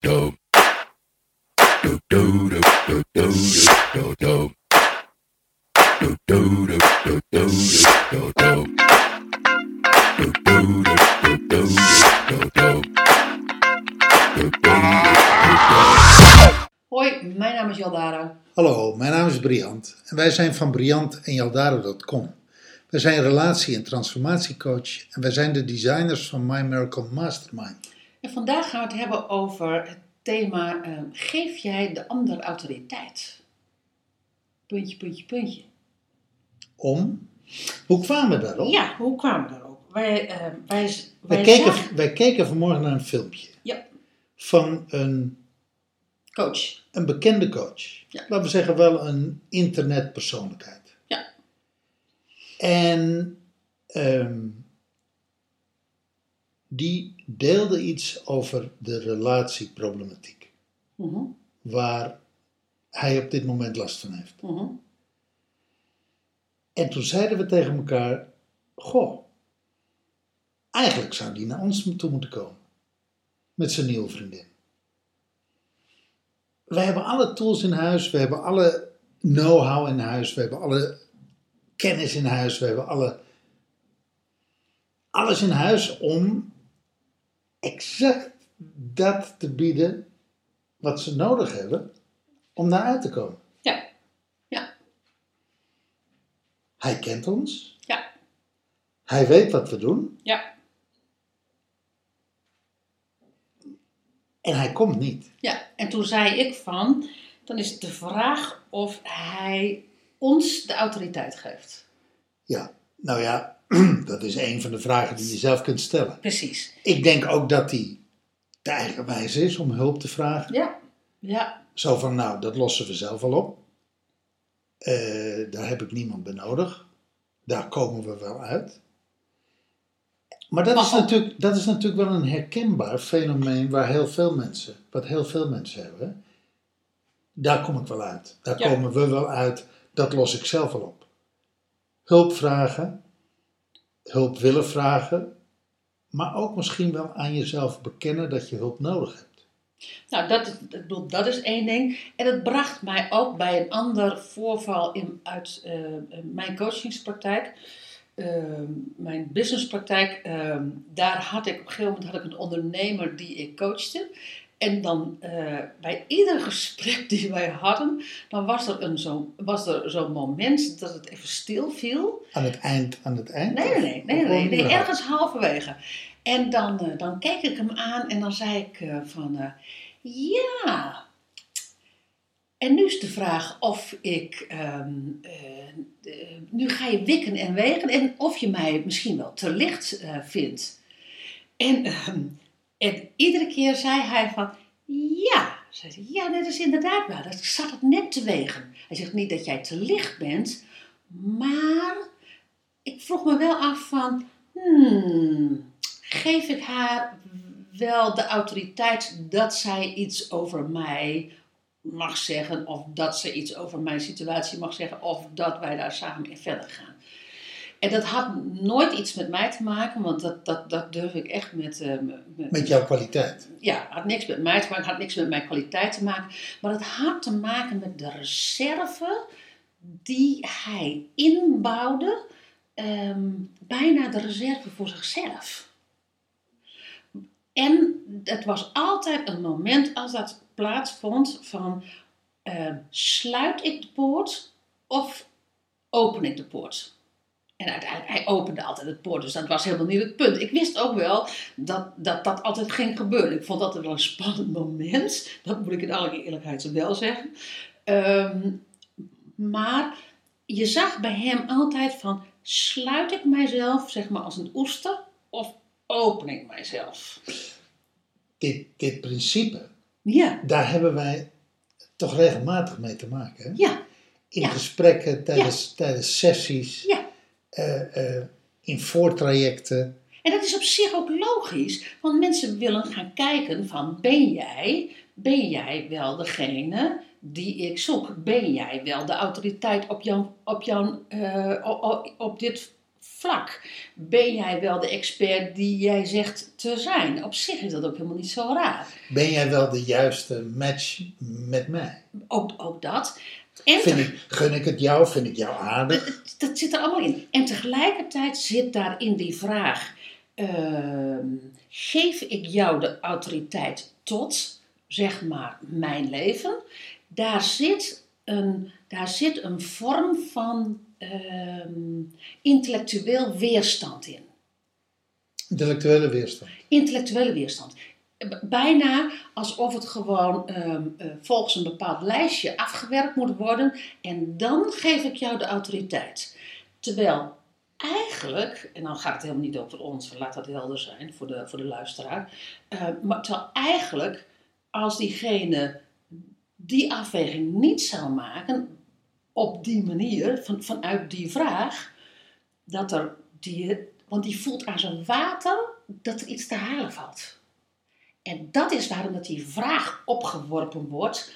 do. Do do do do do do do. Do do do do do do do. Do do do do do do do. Do do Hoi, mijn naam is Jaldara. Hallo, mijn naam is Briant en wij zijn van Briant en Jaldaro.com. Wij zijn relatie- en transformatiecoach en wij zijn de designers van My Miracle Mastermind. En vandaag gaan we het hebben over het thema eh, Geef jij de ander autoriteit? Puntje, puntje, puntje. Om? Hoe kwamen we daarop? Ja, hoe kwamen we daarop? Wij, eh, wij, Wij, wij keken, zagen- wij keken vanmorgen naar een filmpje Ja, van een, coach. een bekende coach. Ja. Laten we zeggen wel een internetpersoonlijkheid. Ja. En ehm, die deelde iets over de relatieproblematiek. Mhm, waar hij op dit moment last van heeft. mhm. En toen zeiden we tegen elkaar: Goh, eigenlijk zou die naar ons toe moeten komen. Met zijn nieuwe vriendin. We hebben alle tools in huis, we hebben alle know-how in huis, we hebben alle kennis in huis, we hebben alle, alles in huis om exact dat te bieden wat ze nodig hebben om daaruit te komen. Ja, ja, Hij kent ons. ja, Hij weet wat we doen. ja, En hij komt niet. ja. En toen zei ik van, dan is het de vraag of hij ons de autoriteit geeft. Ja, nou ja, dat is een van de vragen die je zelf kunt stellen. Precies. Ik denk ook dat hij te eigenwijs is om hulp te vragen. Ja, ja, Zo van, nou, dat lossen we zelf al op. Eh, daar heb ik niemand bij nodig. Daar komen we wel uit. Maar dat is, natuurlijk, dat is natuurlijk wel een herkenbaar fenomeen waar heel veel mensen, wat heel veel mensen hebben. Daar kom ik wel uit. Daar Ja. komen we wel uit. Dat los ik zelf al op. Hulp vragen, hulp willen vragen, maar ook misschien wel aan jezelf bekennen dat je hulp nodig hebt. Nou, dat, is- dat is één ding. En het bracht mij ook bij een ander voorval in, uit eh, mijn coachingspraktijk. Eh, mijn businesspraktijk. eh, daar had ik op een gegeven moment had ik een ondernemer die ik coachte. En dan eh, bij ieder gesprek die wij hadden, dan was er een zo, was er zo'n moment dat het even stil viel. Aan het eind, aan het eind? Nee, nee, nee, nee, nee, ergens halverwege. En dan, eh, dan keek ik hem aan en dan zei ik eh, van, ja. En nu is de vraag of ik, ehm, eh, eh, nu ga je wikken en wegen en of je mij misschien wel te licht vindt. En, ehm, en iedere keer zei hij van, ja. Zei hij, ja, dat is inderdaad waar. Dat zat het net te wegen. Hij zegt niet dat jij te licht bent, maar ik vroeg me wel af van, hmm, geef ik haar wel de autoriteit dat zij iets over mij mag zeggen, of dat ze iets over mijn situatie mag zeggen, of dat wij daar samen in verder gaan. En dat had nooit iets met mij te maken, want dat, dat, dat durf ik echt met, eh, met, Met jouw kwaliteit. ja, had niks met mij te maken, had niks met mijn kwaliteit te maken. Maar het had te maken met de reserve die hij inbouwde, ehm, bijna de reserve voor zichzelf. En het was altijd een moment als dat plaatsvond van ehm, sluit ik de poort of open ik de poort? En uiteindelijk, hij opende altijd het poort, dus dat was helemaal niet het punt. Ik wist ook wel dat dat, dat altijd ging gebeuren. Ik vond dat wel een spannend moment. Dat moet ik in alle eerlijkheid wel zeggen. Ehm, maar je zag bij hem altijd van, sluit ik mijzelf zeg maar als een oester of open ik mijzelf? Dit, dit principe, Ja, daar hebben wij toch regelmatig mee te maken. Hè? ja, In Ja. gesprekken, tijdens, tijdens sessies, ja. Eh, eh, in voortrajecten. En dat is op zich ook logisch, want mensen willen gaan kijken van ben jij, ben jij wel degene die ik zoek? Ben jij wel de autoriteit op, jouw, op, jouw, eh, op dit vlak? Ben jij wel de expert die jij zegt te zijn? Op zich is dat ook helemaal niet zo raar. Ben jij wel de juiste match met mij? Ook, ook dat. Vind ik, gun ik het jou? Vind ik jou aardig? dat, dat zit er allemaal in. En tegelijkertijd zit daar in die vraag: ehm, geef ik jou de autoriteit tot, zeg maar, mijn leven? Daar zit een, daar zit een vorm van ehm, intellectueel weerstand in. Intellectuele weerstand. Intellectuele weerstand. Bijna alsof het gewoon ehm, eh, volgens een bepaald lijstje afgewerkt moet worden en dan geef ik jou de autoriteit. Terwijl eigenlijk, en dan gaat het helemaal niet over ons, laat dat helder zijn voor de, voor de luisteraar, eh, maar terwijl eigenlijk als diegene die afweging niet zou maken op die manier, van, vanuit die vraag, dat er die, want die voelt aan zijn water dat er iets te halen valt. En dat is waarom dat die vraag opgeworpen wordt,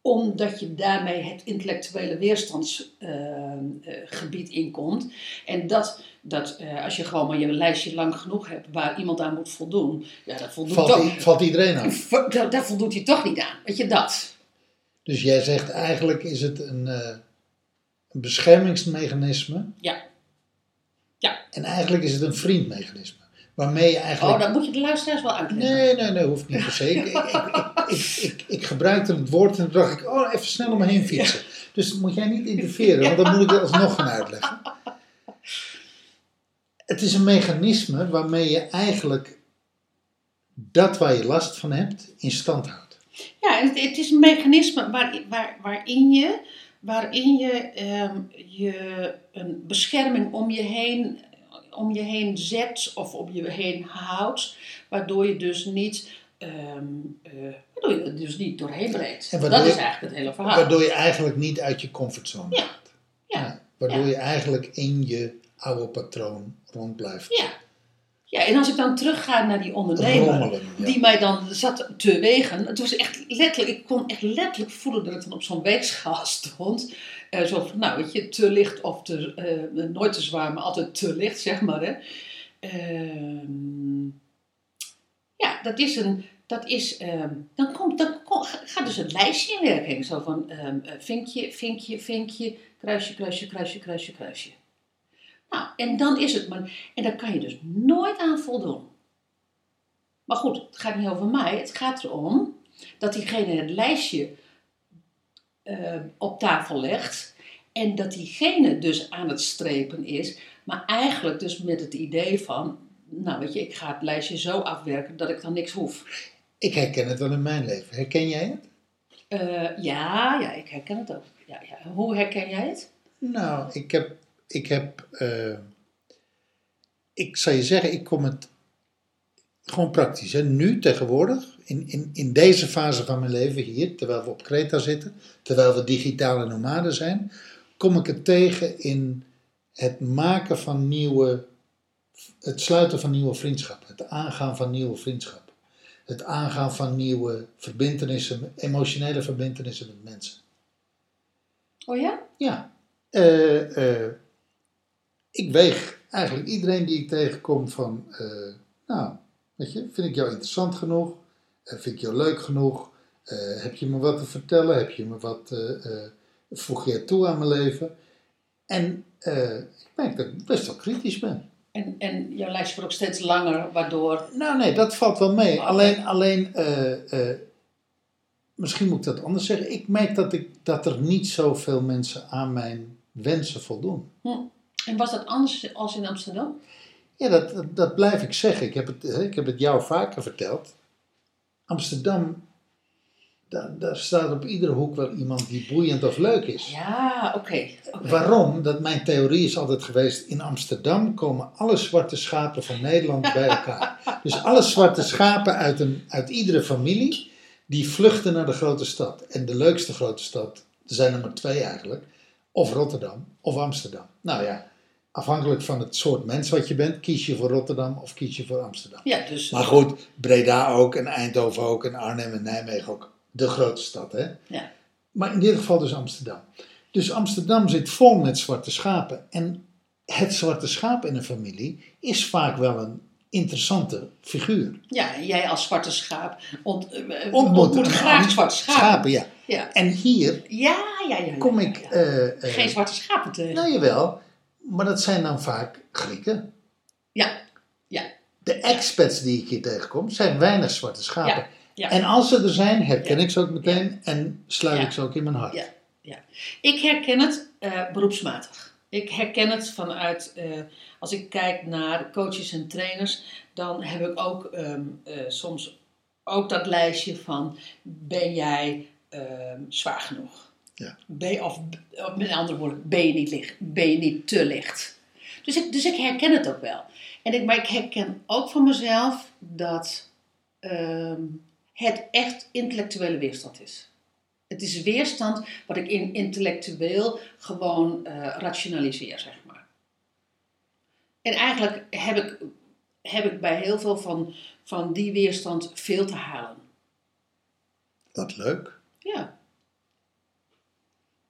omdat je daarmee het intellectuele weerstandsgebied inkomt. En dat, dat eh, als je gewoon maar je lijstje lang genoeg hebt waar iemand aan moet voldoen, ja, dat voldoet Valt, toch, i- valt iedereen aan? daar, daar voldoet hij toch niet aan. Weet je dat? Dus jij zegt eigenlijk is het een, een beschermingsmechanisme. Ja. Ja. En eigenlijk is het een vriendmechanisme. Waarmee je eigenlijk... Oh, dan moet je de luisteraars wel uitleggen. Nee, nee, nee, hoeft niet per se. Ik, ik, ik, ik, ik, ik gebruikte het woord en toen dacht ik, oh, even snel om me heen fietsen. Dus moet jij niet interfereren, want dan moet ik het alsnog gaan uitleggen. Het is een mechanisme waarmee je eigenlijk dat waar je last van hebt in stand houdt. Ja, het, het is een mechanisme waar, waar, waarin je, waarin je, ehm, je een bescherming om je, heen, om je heen zet of om je heen houdt, waardoor je dus niet, ehm, eh, waardoor je er dus niet doorheen breekt. Dat is eigenlijk het hele verhaal. Waardoor je eigenlijk niet uit je comfortzone Ja. gaat. Ja. waardoor Ja. je eigenlijk in je oude patroon rond blijft Ja. Ja, en als ik dan terugga naar die ondernemer, rommelen. ja. die mij dan zat te wegen. Het was echt letterlijk, ik kon echt letterlijk voelen dat ik dan op zo'n weegschaal stond. Eh, zo van, nou weet je, te licht of te, eh, nooit te zwaar, maar altijd te licht, zeg maar. Hè. Ehm, ja, dat is een, dat is, ehm, dan, komt, dan gaat dus het lijstje in werking. Zo van ehm, eh, vinkje, vinkje, vinkje, kruisje, kruisje, kruisje, kruisje, kruisje. Nou, en dan is het maar, en daar kan je dus nooit aan voldoen. Maar goed, het gaat niet over mij. Het gaat erom dat diegene het lijstje eh, op tafel legt. En dat diegene dus aan het strepen is. Maar eigenlijk dus met het idee van... Nou weet je, ik ga het lijstje zo afwerken dat ik dan niks hoef. Ik herken het wel in mijn leven. Herken jij het? Eh, ja, ja, ik herken het ook. Ja, ja. Hoe herken jij het? Nou, ik heb, ik heb, eh, ik zou je zeggen, ik kom het gewoon praktisch. Hè. Nu, tegenwoordig, in, in, in deze fase van mijn leven hier, terwijl we op Kreta zitten, terwijl we digitale nomaden zijn, kom ik het tegen in het maken van nieuwe, het sluiten van nieuwe vriendschappen, het aangaan van nieuwe vriendschappen, het aangaan van nieuwe verbindenissen, emotionele verbindenissen met mensen. Oh ja? Ja, eh, eh, ik weeg eigenlijk iedereen die ik tegenkom van, eh, nou, weet je, vind ik jou interessant genoeg? Eh, vind ik jou leuk genoeg? Eh, heb je me wat te vertellen? Heb je me wat, voeg je toe aan mijn leven? En ik merk dat ik best wel kritisch ben. En, en jouw lijstje wordt ook steeds langer, waardoor... Nou nee, dat valt wel mee. Oké. Alleen, alleen misschien moet ik dat anders zeggen. Ik merk dat, ik, dat er niet zoveel mensen aan mijn wensen voldoen. En was dat anders als in Amsterdam? Ja, dat, dat, dat blijf ik zeggen. Ik heb, het, ik heb het jou vaker verteld. Amsterdam, daar, daar staat op iedere hoek wel iemand die boeiend of leuk is. Ja, oké. oké. Waarom? Dat mijn theorie is altijd geweest, in Amsterdam komen alle zwarte schapen van Nederland bij elkaar. Dus alle zwarte schapen uit, een, uit iedere familie, die vluchten naar de grote stad. En de leukste grote stad, er zijn er maar twee eigenlijk, of Rotterdam of Amsterdam. Nou ja, afhankelijk van het soort mens wat je bent, kies je voor Rotterdam of kies je voor Amsterdam. Ja, dus... Maar goed, Breda ook en Eindhoven ook en Arnhem en Nijmegen ook. De grote stad, hè? Ja. Maar in dit geval dus Amsterdam. Dus Amsterdam zit vol met zwarte schapen. En het zwarte schaap in een familie is vaak wel een interessante figuur. Ja, en jij als zwarte schaap ont, eh, Ontmoet ontmoet graag ander- zwarte schapen. Schapen, ja. Ja. En hier Ja, ja, ja. ja, kom ik... eh, eh, Geen zwarte schapen tegen. nou jawel, maar dat zijn dan vaak Grieken. Ja, ja, De expats die ik hier tegenkom zijn weinig zwarte schapen. Ja, ja. En als ze er zijn, herken Ja. ik ze ook meteen en sluit ik ze ook in mijn hart. Ja, ja. Ik herken het eh, beroepsmatig. Ik herken het vanuit, eh, als ik kijk naar coaches en trainers, dan heb ik ook ehm, eh, soms ook dat lijstje van, ben jij ehm, zwaar genoeg? Ja. Ben of, of met andere woorden, ben je niet, licht, ben je niet te licht? Dus ik, dus ik herken het ook wel. En ik, maar ik herken ook van mezelf dat ehm, het echt intellectuele weerstand is. Het is weerstand wat ik in intellectueel gewoon eh, rationaliseer, zeg maar. En eigenlijk heb ik, heb ik bij heel veel van, van die weerstand veel te halen. Wat leuk, Ja,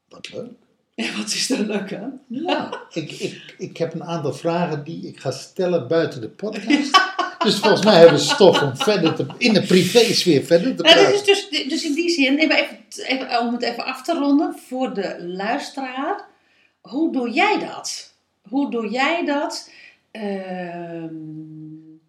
wat leuk. en wat is daar leuk aan? Ja, ik, ik, ik heb een aantal vragen die ik ga stellen buiten de podcast. Dus volgens mij hebben we stof om verder te, in de privésfeer verder te Nou, dat praten. is dus, dus in die zin, even, even, even- om het even af te ronden voor de luisteraar. Hoe doe jij dat? Hoe doe jij dat? Ehm,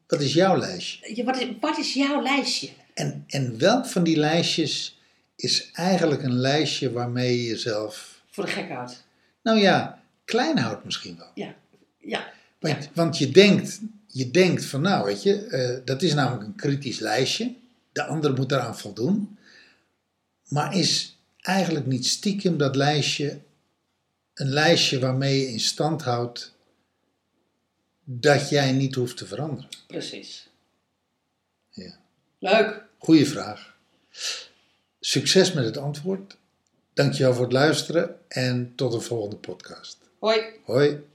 Wat is jouw lijstje? ja, wat, is, wat is jouw lijstje? En, en welk van die lijstjes is eigenlijk een lijstje waarmee je jezelf, Voor de gek houdt. nou ja, klein houdt misschien wel. Ja, ja, Want, want je, denkt, je denkt van nou weet je, eh, dat is namelijk een kritisch lijstje. De ander moet eraan voldoen. Maar is eigenlijk niet stiekem dat lijstje een lijstje waarmee je in stand houdt dat jij niet hoeft te veranderen? precies. Ja. Leuk. Goeie vraag. Succes met het antwoord. Dankjewel voor het luisteren en tot de volgende podcast. Hoi. Hoi.